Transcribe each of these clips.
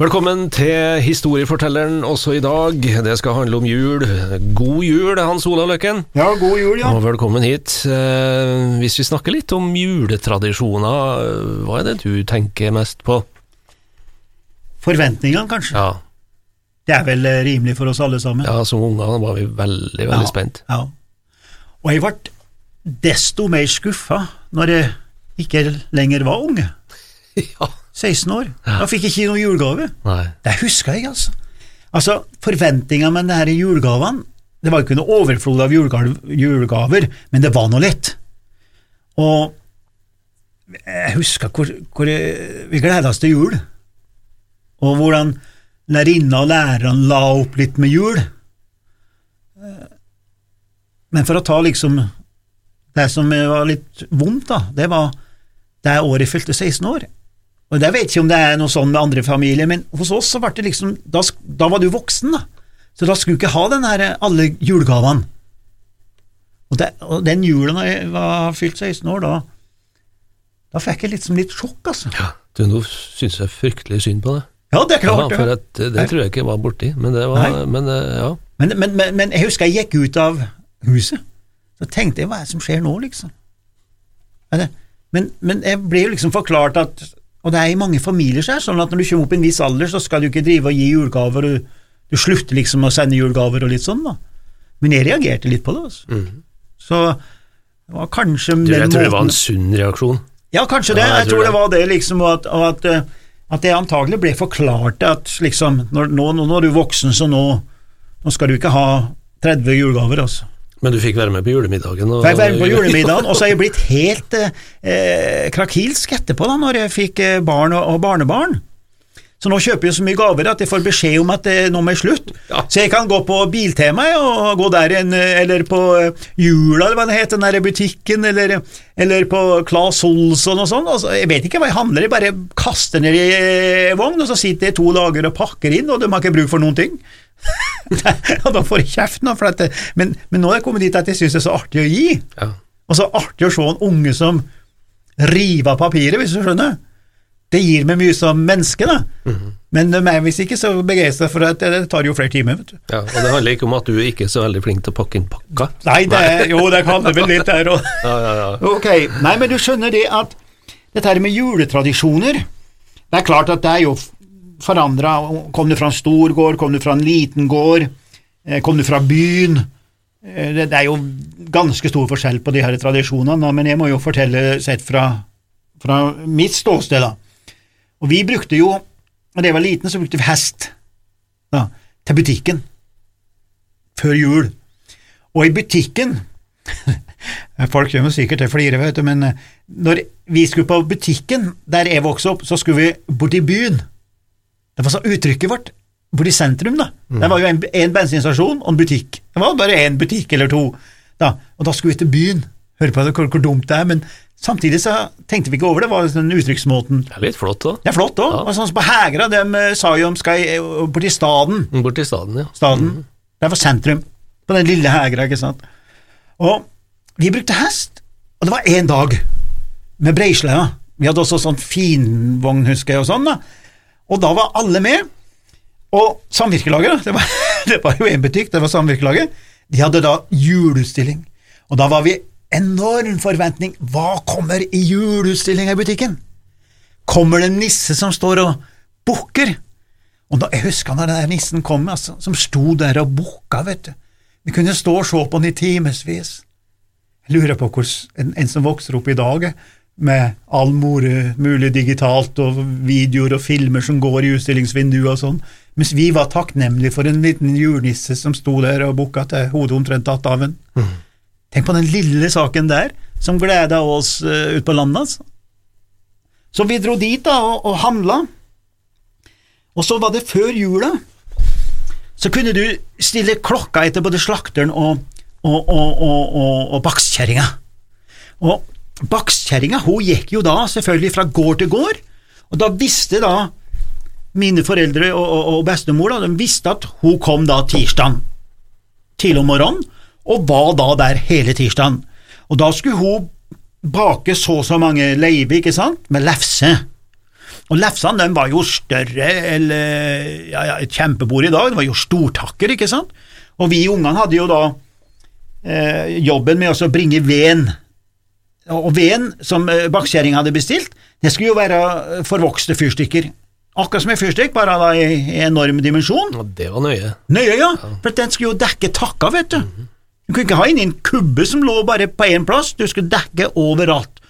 Velkommen til Historiefortelleren også i dag. Det skal handle om jul. God jul, Hans Olav Løkken. Ja, god jul, ja. Og velkommen hit. Eh, Hvis vi snakker litt om juletradisjoner, eh, hva er det du tenker mest på? Forventningene, kanskje. Ja, Det er vel eh, rimelig for oss alle sammen. ja som unger var vi veldig, veldig Ja, spent. Ja. Og jeg ble desto mer skuffa når jeg ikke lenger var unge. Ja. 16 år. Da fikk jeg ikke noen julegave. Nei. Det husker jeg, altså. Altså, Forventninga med denne julegavene Det var ikke noe overflod av julegaver, men det var noe litt. Og jeg husker hvor, hvor vi gleda oss til jul, og hvordan lærerinna og lærerne la opp litt med jul. Men for å ta liksom det som var litt vondt, da, det var det året jeg fylte 16 år. Og Jeg vet ikke om det er noe sånn med andre familier, men hos oss så ble det liksom Da, da var du voksen, da. Så da skulle du ikke ha den her, alle julegavene. Og, det, og den jula da jeg var fylt 16 år, da da fikk jeg liksom litt sjokk, altså. Ja, du, nå syns jeg fryktelig synd på det. Ja, det er Ja, klart. for at, det, det tror jeg ikke var borti, men det var. Men eh, ja. men, men, men, men jeg husker jeg gikk ut av huset, så tenkte jeg hva er det som skjer nå, liksom? Men, men jeg ble jo liksom forklart at Og det er i mange familier så er sånn at når du kommer opp i en viss alder, så skal du ikke drive og gi julegaver, og du, du slutter liksom å sende julegaver og litt sånn, da. Men jeg reagerte litt på det, altså. Så det var kanskje Du, jeg tror det var en sunn reaksjon. Ja, kanskje det. Ja, jeg jeg, tror det det. var det, liksom, og at, og at, eh, at det antagelig ble forklart at liksom, når, nå, nå er du voksen, så nå, nå skal du ikke ha 30 julegaver, altså. Men du fikk være med på julemiddagen. Og, Fikk være med på julemiddagen, og så er jeg blitt helt eh, eh, krakilsk etterpå, da, når jeg fikk eh, barn og, og barnebarn. Så nå kjøper jeg så mye gaver at jeg får beskjed om at det nå må jeg slutte. Ja. Så jeg kan gå på Biltema og gå der en, eh, eller på eh, Jula, eller hva det heter, den der butikken, eller, eller på Claes Olsson og sånn. Altså, jeg vet ikke hva jeg handler, jeg bare kaster ned i eh, vogn, og så sitter jeg to dager og pakker inn, og de har ikke bruk for noen ting. og da får jeg kjeft nå, det, men, men nå er jeg kommet dit at jeg syns det er så artig å gi. Ja. Og så artig å se en unge som river av papiret, hvis du skjønner. Det gir meg mye som menneske, da. Men de er visst ikke så begeistra for at det, det tar jo flere timer, vet du. ja, Og det handler ikke om at du er ikke er så veldig flink til å pakke inn pakka. Nei, det er, jo, det kan det vel litt der òg. Ja, ja, ja. Ok, nei, men du skjønner det at dette her med juletradisjoner Det er klart at det er jo forandra. Kom du fra en stor gård, kom du fra en liten gård, eh, kom du fra byen Eh, Det det er jo ganske stor forskjell på de her tradisjonene, men jeg må jo fortelle sett fra, fra mitt ståsted. da. Og vi brukte jo, da jeg var liten, så brukte vi hest da, til butikken før jul. Og i butikken Folk kommer sikkert til å flire, vet du, men eh, når vi skulle på butikken der jeg vokste opp, så skulle vi bort i byen. Det var så uttrykket vårt. Bort i sentrum, da. Det var jo en bensinstasjon og en butikk. Det var bare én butikk eller to. Da. Og da skulle vi til byen. Hør på det, hvor, hvor dumt det er, men samtidig så tenkte vi ikke over det. var den uttrykksmåten. Det er litt flott, òg. Det er flott òg. Ja. Sånn som på Hegra, de eh, sa jo om skal eh, bort i staden. Bort til staden, ja. Staden. Det var sentrum. På den lille Hegra, ikke sant. Og vi brukte hest, og det var én dag med Breisleda. Vi hadde også sånn finvogn, husker jeg, og sånn, da. Og da var alle med. Og Samvirkelaget, det var, det var jo én butikk, det var Samvirkelaget, de hadde da juleutstilling. Og da var vi enorm forventning. Hva kommer i juleutstillinga i butikken? Kommer det en nisse som står og bukker? Og da, Jeg husker når den der nissen kom, altså, som sto der og bukka, vet du. Vi kunne stå og se på den i timevis. Jeg lurer på hvordan en, en som vokser opp i dag, med all more mulig digitalt og videoer og filmer som går i utstillingsvinduer og sånn, mens vi var takknemlige for en liten julenisse som sto der og bukka til hodet omtrent tatt av en. Tenk på den lille saken der, som gleda oss uh, ute på landet, altså. Så vi dro dit da og, og handla, og så var det før jula. Så kunne du stille klokka etter både slakteren og, og, og, og, og bakstkjerringa. Og bakstkjerringa hun gikk jo da selvfølgelig fra gård til gård, og da visste da mine foreldre og, og, og bestemor da, de visste at hun kom da tirsdag tidlig om morgenen, og var da der hele tirsdagen. Og da skulle hun bake så og så mange leiver, ikke sant, med lefse. Og lefsene de var jo større eller ja, ja, et kjempebord i dag, det var jo stortakker, ikke sant. Og vi ungene hadde jo da eh, jobben med å bringe veden. Og veden som bakskjæringa hadde bestilt, det skulle jo være eh, forvokste fyrstikker. Akkurat som en fyrstikk, bare da i, enorm dimensjon. Og det var nøye. Nøye, ja, for den skulle jo dekke takka, vet du. Du kunne ikke ha inn en kubbe som lå bare på én plass, du skulle dekke overalt.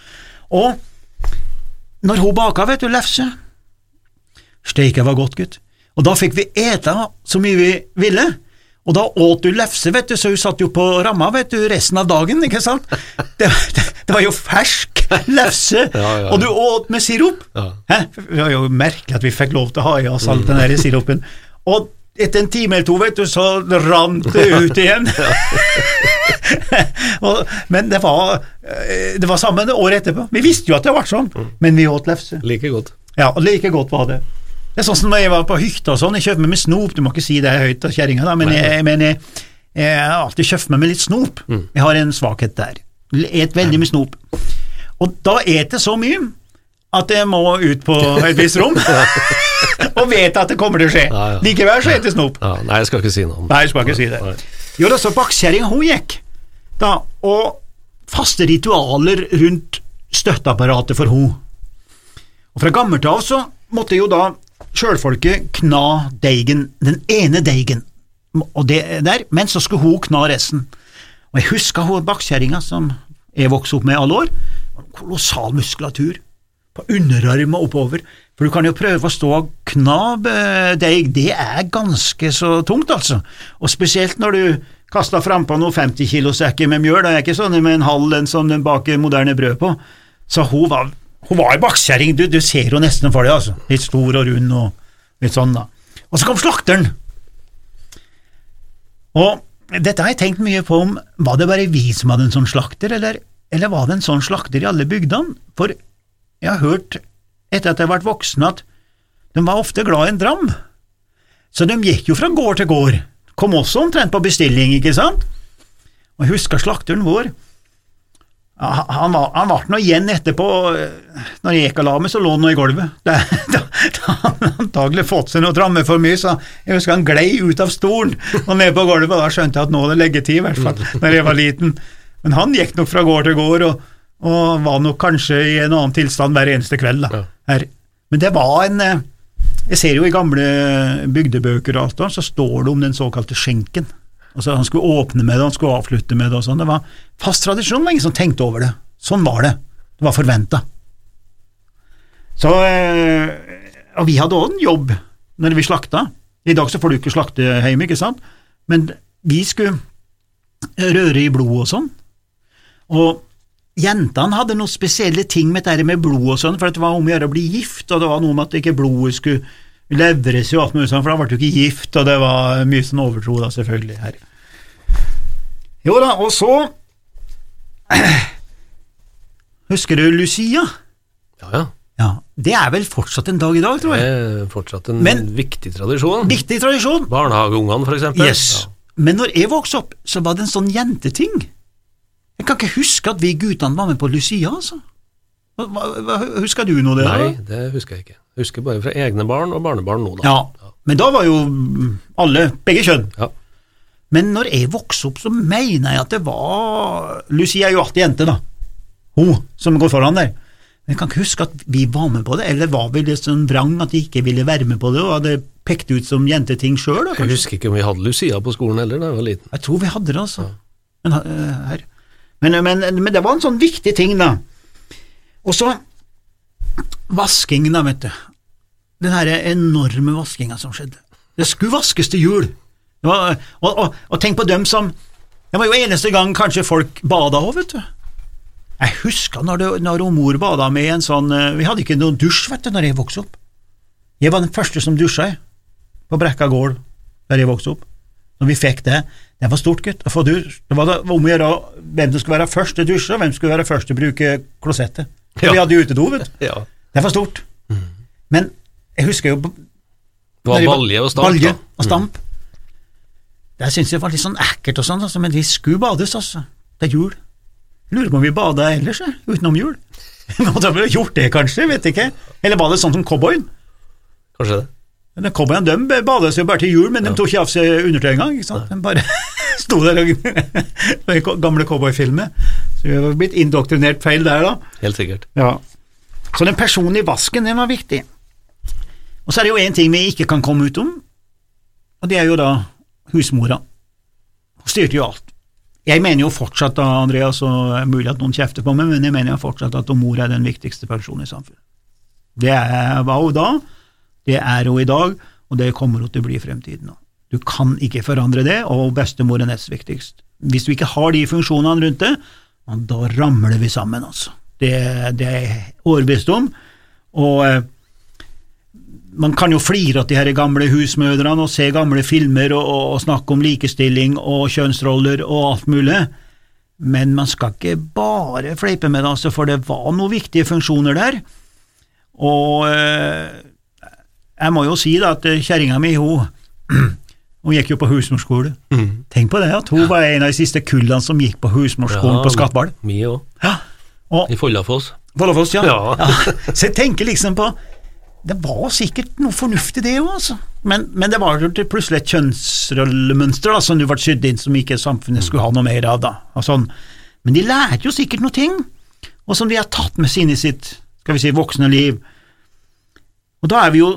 Og når hun baka, vet du, lefse Steike var godt, gutt. Og da fikk vi ete så mye vi ville. Og da åt du lefse, vet du, så hun satt jo på ramma vet du, resten av dagen, ikke sant? Det, det, det var jo fersk lefse, Ja, ja, ja. og du åt med sirup. Det var jo merkelig at vi fikk lov til å ha i oss all den der sirupen. Og etter en time eller to, vet du, så rant det ut igjen. men det var, eh, det var samme året etterpå. Vi visste jo at det var sånn, men vi åt lefse. Like godt. Ja, og like godt var det. Det er sånn som når jeg var på hytta og sånn, jeg kjøpte meg med snop, du må ikke si det høyt til kjerringa, men, jeg, men jeg, jeg har alltid kjøpt meg med litt snop. Jeg har en svakhet der. Et veldig mye snop. Og da et jeg så mye at jeg må ut på et visst rom, og vet at det kommer til å skje. Ja, ja. Likevel så heter snop. Ja, nei, jeg skal ikke si noe om det. Nei, jeg skal ikke si det. Nei. Jo da, så bakskjæringa hun gikk, da, og faste ritualer rundt støtteapparatet for hun. Og fra gammelt av så måtte jo da sjølfolket kna deigen, den ene deigen, og det der, men så skulle hun kna resten. Og jeg husker hun bakskjæringa som jeg vokste opp med i alle år, kolossal muskulatur på underarm og oppover, for du kan jo prøve å stå og kna deg, det er ganske så tungt, altså, og spesielt når du kaster frampå noen 50 kilo sekker med mjøl, det er ikke sånn med en halv en som den baker moderne brød på, så hun var, hun var ei bakskjæring, du, du ser jo nesten for deg, altså, litt stor og rund og litt sånn da. Og så kom slakteren, og dette har jeg tenkt mye på om, var det bare vi som hadde en sånn slakter, eller, eller var det en sånn slakter i alle bygdene? For jeg har hørt, etter at jeg vært voksen, at de var ofte glad i en dram. Så de gikk jo fra gård til gård, kom også omtrent på bestilling, ikke sant? Og jeg husker slakteren vår, han var, han ble nå igjen etterpå, eh, når jeg gikk og la meg, så lå han nå i gulvet. Da, hadde han antagelig fått seg noe tramme for mye, så jeg husker han glei ut av stolen og ned på gulvet, og da skjønte jeg at nå er det leggetid, i hvert fall, når jeg var liten. Men han gikk nok fra gård til gård, og, og var nok kanskje i en annen tilstand hver eneste kveld. da. Her. Men det var en eh, Jeg ser jo i gamle bygdebøker og alt så står det om den såkalte skjenken. Altså Han skulle åpne med det, han skulle avslutte med det og sånn. Det var fast tradisjon, det var ingen som tenkte over det. Sånn var det. Det var forventa. Så eh, Og vi hadde òg en jobb når vi slakta. I dag så får du ikke slakte hjemme, ikke sant, men vi skulle røre i blod og sånn. Og jentene hadde noen spesielle ting med dette med blod og sånn, for det var om å gjøre å bli gift, og det var noe med at ikke blodet skulle levres og alt mulig sånn, for da ble du ikke gift, og det var mye sånn overtro da, selvfølgelig her. Jo da, og så Husker du Lucia? Ja, ja. Ja, det er vel fortsatt en dag i dag, tror jeg. Det er fortsatt en Men- viktig tradisjon. Viktig tradisjon. Barnehageungene, for eksempel. Yes. Men når jeg vokste opp, så var det en sånn jenteting. Jeg kan ikke huske at vi guttene var med på Lucia, altså. Hva, hva, husker du noe det? Nei, det husker jeg ikke. Jeg husker bare fra egne barn og barnebarn nå, da. Ja, men da var jo alle, begge kjønn. Ja. Men når jeg vokste opp, så mener jeg at det var Lucia er jo alltid jente, da. Hun som går foran der. Men jeg kan ikke huske at vi var med på det, eller var vi litt sånn vrang at de ikke ville være med på det, og hadde pekt ut som jenteting sjøl, Jeg husker ikke om vi hadde Lucia på skolen heller da jeg var liten. Jeg tror vi hadde det, altså. Men, eh, her. Men, men, men det var en sånn viktig ting, da. Og så vasking, da, vet du. Den herre enorme vaskinga som skjedde. Det skulle vaskes til jul. Var, og, og, og tenk på dem som Det var jo eneste gang kanskje folk bada òg, vet du. Jeg husker når, det, når mor bada med en sånn eh, Vi hadde ikke noen dusj, vet du, når jeg vokste opp. Jeg var den første som dusja. På Brekka gård, der jeg vokste opp. Når vi fikk det, det var stort, gutt. For du. Det var om å gjøre hvem som skulle være først til å dusje, og hvem som skulle være først til å bruke klosettet. For Ja. Vi hadde utedo, vet du. Ja. Det var stort. Men jeg husker jo Det var balje og stamp, balje. Mm. og stamp. Det syntes jeg var litt sånn ekkelt og sånn, altså, men vi skulle bades, altså. Det er jul. Lurer på om vi bada ellers, jeg, utenom jul. Måtte ha vel gjort det, kanskje, vet ikke. Eller var det sånn som cowboyen? Kanskje det. Men Cowboyene de bades jo bare til jul, men de tok ikke av seg undertøy engang. De bare sto der og er gamle cowboyfilmer. Så vi har blitt indoktrinert feil der, da. Helt sikkert. Ja. Så den personlige vasken, den var viktig. Og så er det jo én ting vi ikke kan komme ut om, og det er jo da husmora. Hun styrte jo alt. Jeg mener jo fortsatt da, Andreas, og det er mulig at noen kjefter på meg, men jeg mener jo fortsatt at mor er den viktigste personen i samfunnet. Det var hun da, det er hun i dag, og det kommer hun til å bli i fremtiden. òg. Du kan ikke forandre det, og bestemor er nest viktigst. Hvis du ikke har de funksjonene rundt det, da ramler vi sammen, altså. Det, det er jeg overbevist om. Og eh, man kan jo flire at de her gamle husmødrene og se gamle filmer og, og, og snakke om likestilling og kjønnsroller og alt mulig, men man skal ikke bare fleipe med det, altså, for det var noen viktige funksjoner der. Og eh, jeg må jo si da at eh, kjerringa mi, hun, hun gikk jo på husmorskole. Mm. Tenk på det, at hun var en av de siste kullene som gikk på husmorskolen på Skatball. Vi òg. Ja. Og I Follafoss. Follafoss, ja. Ja. ja. Så jeg tenker liksom på Det var sikkert noe fornuftig, det òg, altså. Men, men det var jo plutselig et kjønnsrollemønster da, som du ble sydd inn, som ikke samfunnet skulle ha noe mer av. da. Sånn. Men de lærte jo sikkert noe ting, og som de har tatt med seg inn i sitt skal vi si, voksne liv. Og da er vi jo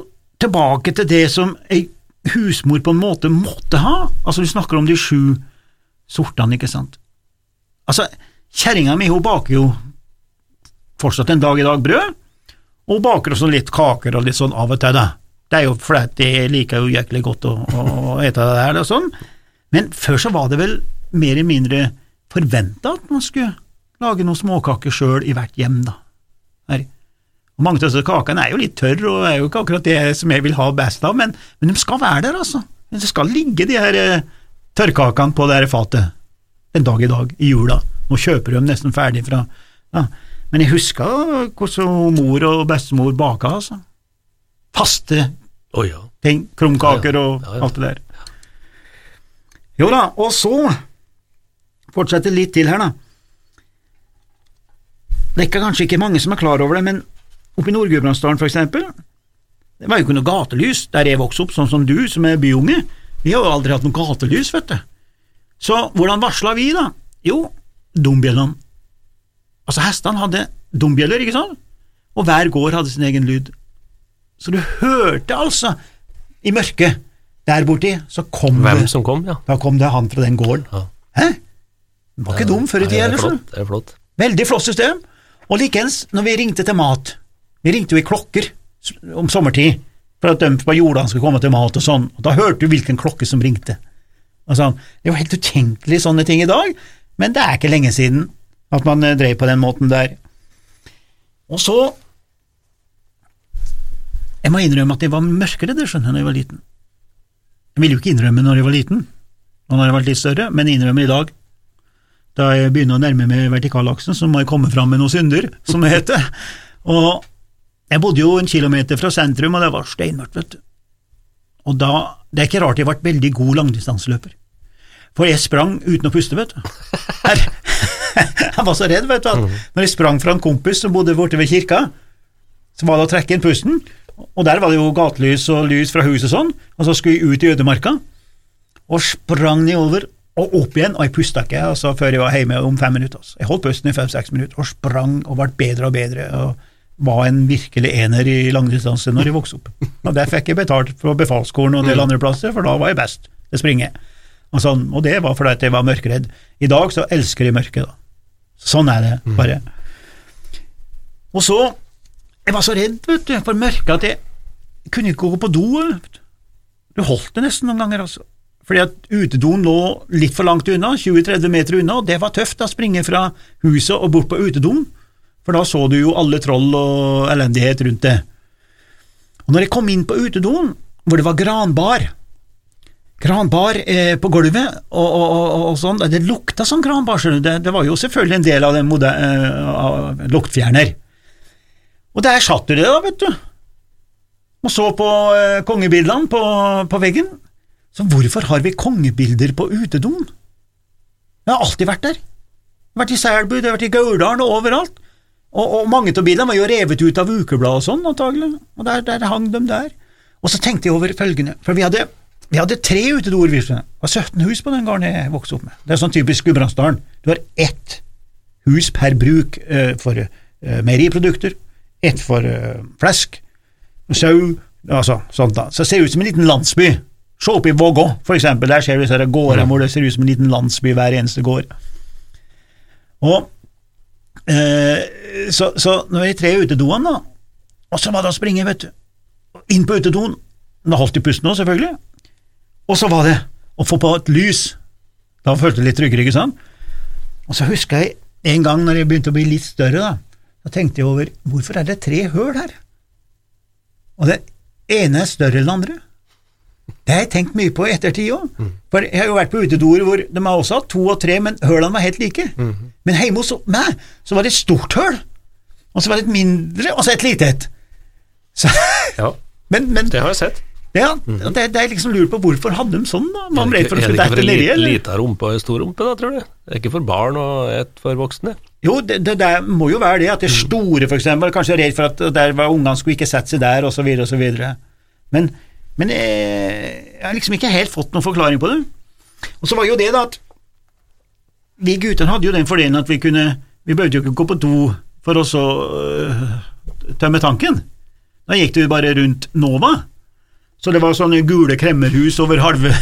tilbake til det som ei husmor på en måte måtte ha. Altså, du snakker om de sju sortene, ikke sant. Altså, kjerringa mi, hun baker jo fortsatt en dag i dag brød, og hun baker også litt kaker og litt sånn av og til, da. Det er jo fordi jeg liker jo jæklig godt å, å, å ete det der og sånn, men før så var det vel mer eller mindre forventa at man skulle lage noen småkaker sjøl i hvert hjem, da. Her. Og Mange av disse kakene er jo litt tørre og er jo ikke akkurat det som jeg vil ha best av, men, men de skal være der, altså. Det skal ligge de her eh, tørrkakene på det her fatet en dag i dag, i jula. Nå kjøper du dem nesten ferdig fra ja. Men jeg husker hvordan mor og bestemor baka, altså. Faste oh, ja. ting, krumkaker og Ja, ja. alt det der. Jo da, og så fortsetter litt til her, da. Det er kanskje ikke mange som er klar over det, men oppe i Nord-Gudbrandsdalen for eksempel, det var jo ikke noe gatelys der jeg vokste opp, sånn som du som er byunge. Vi har jo aldri hatt noe gatelys, vet du. Så hvordan varsla vi, da? Jo, dombjellene. Altså, hestene hadde dombjeller, ikke sant? Og hver gård hadde sin egen lyd. Så du hørte altså i mørket der borti, så kom Hvem det som kom, ja. Da kom det han fra den gården. Ja. Hæ? Det var ikke dum før i tida, er eller så. flott, Det er flott. Veldig flott system. Og likeens når vi ringte til mat. Vi ringte jo i klokker om sommertid for at de på jordene skulle komme til mat og sånn. Og da hørte du hvilken klokke som ringte. Og sånn. Det er jo helt utenkelig sånne ting i dag, men det er ikke lenge siden at man eh, drev på den måten der. Og så Jeg må innrømme at jeg var mørkredd skjønner jeg, da jeg var liten. Jeg ville jo ikke innrømme når jeg var liten, og når jeg var litt større, men innrømme i dag. Da jeg begynner å nærme meg vertikalaksen, så må jeg komme fram med noen synder, som det heter. Og jeg bodde jo en kilometer fra sentrum, og det var steinmørkt, vet du. Og da, det er ikke rart jeg ble veldig god langdistanseløper. For jeg sprang uten å puste, vet du. Her. Jeg var så redd, vet du, at når jeg sprang fra en kompis som bodde borte ved kirka, så var det å trekke inn pusten, og der var det jo gatelys og lys fra huset sånn, og så skulle jeg ut i ødemarka, og sprang nedover og opp igjen, og jeg pusta ikke altså, før jeg var hjemme om fem minutter. Altså. Jeg holdt pusten i fem-seks minutter, og sprang og ble bedre og bedre, og var en virkelig ener i langdistanse når jeg vokste opp. Og Der fikk jeg betalt fra befalsskolen og en del andre plasser, for da var jeg best til å springe. Og, sånn, og det var fordi at jeg var mørkredd. I dag så elsker jeg mørket, da. Sånn er det bare. Og så Jeg var så redd, vet du, for mørket at jeg kunne ikke gå på do. vet du. Du holdt det nesten noen ganger, altså. Fordi at utedoen lå litt for langt unna, 20-30 meter unna, og det var tøft å springe fra huset og bort på utedoen, for da så du jo alle troll og elendighet rundt det. Og når jeg kom inn på utedoen, hvor det var granbar Granbar eh, på gulvet, og, og, og, og sånn. Det lukta som granbar. Det, det var jo selvfølgelig en del av den eh, luktfjerner. Og der satt du det, da, vet du, og så på eh, kongebildene på, på veggen. Så hvorfor har vi kongebilder på utedoen? Jeg har alltid vært der. Jeg har vært i Selbu, jeg har vært i Gauldalen og overalt. Og, og mange av bilene var jo revet ut av ukeblad og sånn, antagelig, og der, der hang de der. Og så tenkte jeg over følgende, for vi hadde, vi hadde tre utedoer, vi. Det var 17 hus på den gården jeg vokste opp med. Det er sånn typisk Gudbrandsdalen. Du har ett hus per bruk eh, for eh, meieriprodukter, ett for eh, flesk, sau, altså sånt da. Så det ser ut som en liten landsby. Se opp i Vågå, for eksempel, der ser du disse gårdene hvor det ser ut som en liten landsby hver eneste gård. Og eh, så, så når vi tre i utedoen, da, og så var det å springe, vet du, inn på utedoen, da holdt de pusten òg, selvfølgelig, og så var det å få på et lys, da følte jeg litt tryggere, ikke sant? Og så husker jeg en gang når jeg begynte å bli litt større, da, da tenkte jeg over hvorfor er det tre høl her? Og det ene er større enn det andre. Det har jeg tenkt mye på i ettertid òg, for jeg har jo vært på utedoer hvor de har også hatt to og tre, men hølene var helt like. Men hjemme hos meg så var det et stort høl, og så var det et mindre, og så et lite et. Så, Ja, men, men det har jeg sett. ja, det, det er liksom lurt på hvorfor hadde de sånn, da? Var de redd for å skulle dette nedi, eller? lita rumpe og en stor rumpe, da, tror du? Det er ikke for barn og et for voksne? Jo, det, det, det må jo være det, at det Mm. store, for eksempel, kanskje redd for at der var ungene skulle ikke sette seg der, osv., osv. og så videre. Men, men jeg har liksom ikke helt fått noen forklaring på det. Og så var jo det da at vi guttene hadde jo den fordelen at vi kunne Vi behøvde jo ikke gå på do for å så øh, tømme tanken. Da gikk det jo bare rundt Nova. Så det var sånne gule kremmerhus over halve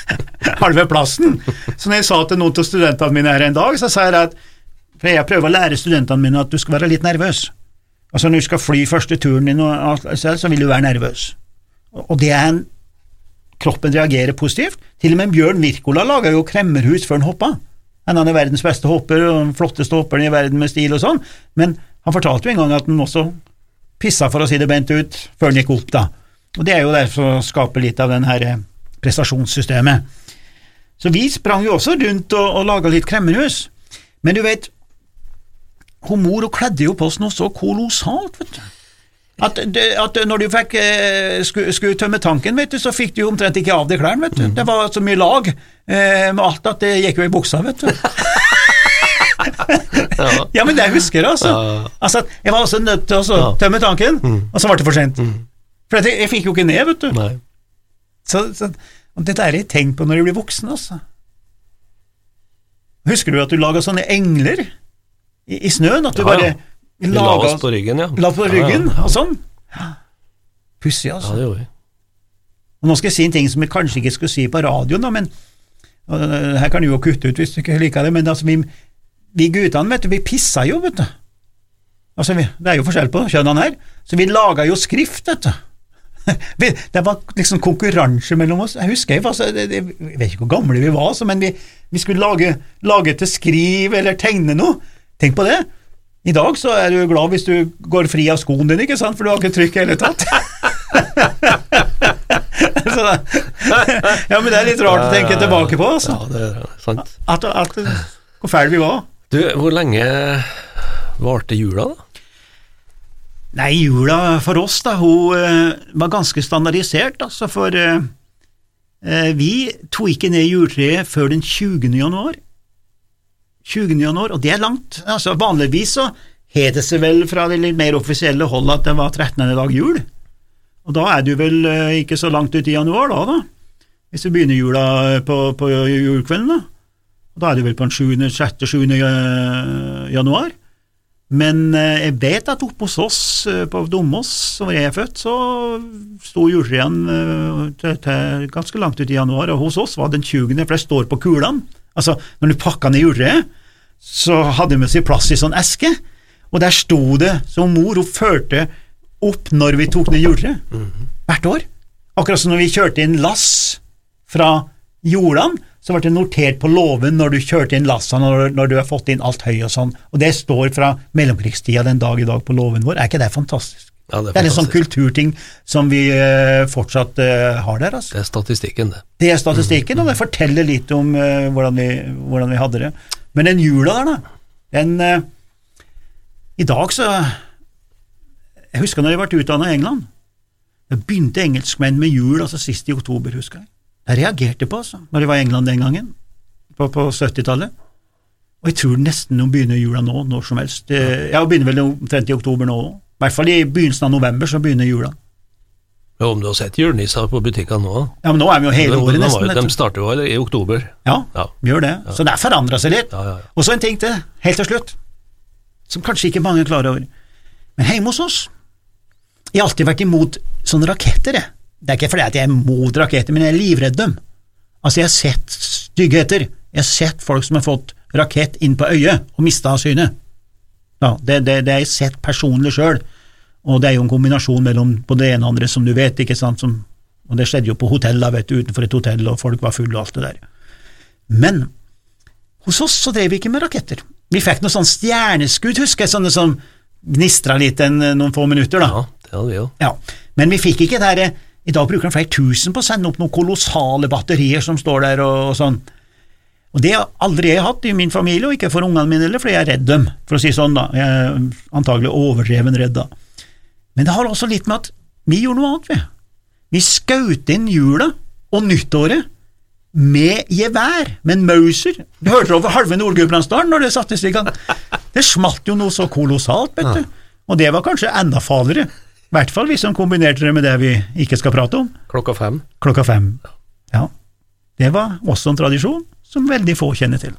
halve plassen. Så når jeg sa til noen av studentene mine her en dag, så sa jeg at for jeg prøver å lære studentene mine at du skal være litt nervøs. Altså Når du skal fly første turen din, og alt så vil du være nervøs. Og det er en Kroppen reagerer positivt. Til og med Bjørn Wirkola laga jo kremmerhus før han hoppa. Han er verdens beste hopper og den flotteste hopperen i verden med stil og sånn, men han fortalte jo en gang at han også pissa, for å si det bent ut, før han gikk opp, da. Og det er jo derfor å skape litt av den her eh, prestasjonssystemet. Så vi sprang jo også rundt og, og laga litt kremmerhus. Men du vet, hun mor hun kledde jo på oss noe så kolossalt, vet du. At, det- at når du fikk, eh, skulle, skulle tømme tanken, vet du, så fikk du jo omtrent ikke av deg klærne, vet du. Det var så mye lag eh, med alt at det gikk jo i buksa, vet du. Ja. Ja, men det husker jeg, altså. Ja. altså jeg var også nødt til å Ja. tømme tanken, og så ble det for sent. For jeg, jeg fikk jo ikke ned, vet du. Nei. Så, så dette er jeg tenkt på når jeg blir voksen, altså. Husker du at du laga sånne engler i, i snøen? At du bare. Vi la laga oss på ryggen, ja. la på ryggen Ja, ja. og sånn? Pussig, Ja, altså. det gjorde vi. Og nå skal jeg si en ting som jeg kanskje ikke skulle si på radioen, da, men og, øh, her kan du jo kutte ut hvis du ikke liker det, men altså, vi, vi guttene, vet du, vi pissa jo, vet du. Altså, vi, det er jo forskjell på kjønnene her, så vi laga jo skrift, vet du. Det var liksom konkurranse mellom oss. Jeg husker jeg, var så- det- det- jeg vet ikke hvor gamle vi var, så, men vi, vi skulle lage, lage til skriv eller tegne noe. Tenk på det. I dag så er du glad hvis du går fri av skoen din, ikke sant, for du har ikke trykk i hele tatt. ja, men det er litt rart å tenke tilbake på, altså. Ja, det er sant. At, at, hvor fæle vi var. Du, hvor lenge varte jula, da? Nei, jula for oss, da, hun eh, var ganske standardisert, altså, for eh, vi tok ikke ned juletreet før den 20. januar. 20. januar, og det er langt. Altså, vanligvis så har det seg vel fra det litt mer offisielle hold at det var 13. dag jul. Og da er du vel eh, ikke så langt ut i januar, da, da. Hvis du begynner jula på, på julekvelden, da. Og da er du vel på den 6.-7. januar. Men eh, jeg vet at oppe hos oss eh, på Domås, hvor jeg er født, så sto eh, til ganske langt ut i januar, og hos oss var den 20., for det står på kulene. Altså, når du pakka ned juletreet, så hadde vi seg plass i sånn eske, og der sto det som mor, hun førte opp når vi tok ned juletreet, hvert år. Akkurat som når vi kjørte inn lass fra jordene, så ble det notert på låven når du kjørte inn lassene, når, når du har fått inn alt høy og sånn, og det står fra mellomkrigstida den dag i dag på låven vår. Er ikke det fantastisk? Ja, det er fantastisk. Det er en sånn kulturting som vi eh, fortsatt eh, har der. Altså. Det er statistikken, det. Det er statistikken, og det forteller litt om eh, hvordan, vi, hvordan vi hadde det. Men den jula der, da, den I dag så Jeg husker når jeg ble utdannet i England. Da begynte engelskmenn med jul altså sist i oktober, husker jeg. Jeg reagerte på altså, når jeg var i England den gangen, på, på 70-tallet. Og jeg tror nesten hun begynner jula nå, når som helst. Ja, Hun begynner vel omtrent i oktober nå òg. I hvert fall i begynnelsen av november så begynner jula. Ja, om du har sett julenisser på butikkene nå? Ja, men nå er vi jo hele året nesten. var- de starter jo i oktober. Ja, Ja. vi gjør det. Så det har forandra seg litt. Ja, ja, ja. Og så en ting til, helt til slutt, som kanskje ikke mange er klar over. Men hjemme hos oss Jeg har alltid vært imot sånne raketter, jeg. Det er ikke fordi at jeg er mot raketter, men jeg er livredd dem. Altså, jeg har sett styggheter. Jeg har sett folk som har fått rakett inn på øyet og mista synet. Ja, det, det, det har jeg sett personlig sjøl, og det er jo en kombinasjon mellom på det ene og andre, som du vet, ikke sant, som, og det skjedde jo på hotell, da, vet du, utenfor et hotell, og folk var fulle og alt det der. Men hos oss så drev vi ikke med raketter. Vi fikk noe sånn stjerneskudd, husker jeg, sånne som gnistra litt en, noen få minutter, da. Ja, det hadde vi jo. Ja, men vi fikk ikke det der I dag bruker han flere tusen på å sende opp noen kolossale batterier som står der og, og sånn. Og det har aldri jeg hatt i min familie, og ikke for ungene mine heller, fordi jeg er redd dem, for å si sånn, da. Jeg er antagelig overdreven redd, da. Men det har også litt med at vi gjorde noe annet, vi. Vi skjøt inn jula og nyttåret med gevær, med en Mauser. Du hørte over halve Nord-Gudbrandsdalen når det sattes i gang. Det smalt jo noe så kolossalt, vet du. Og det var kanskje enda farligere. I hvert fall hvis han kombinerte det med det vi ikke skal prate om, Klokka fem. klokka fem. Ja, det var også en tradisjon som veldig få kjenner til.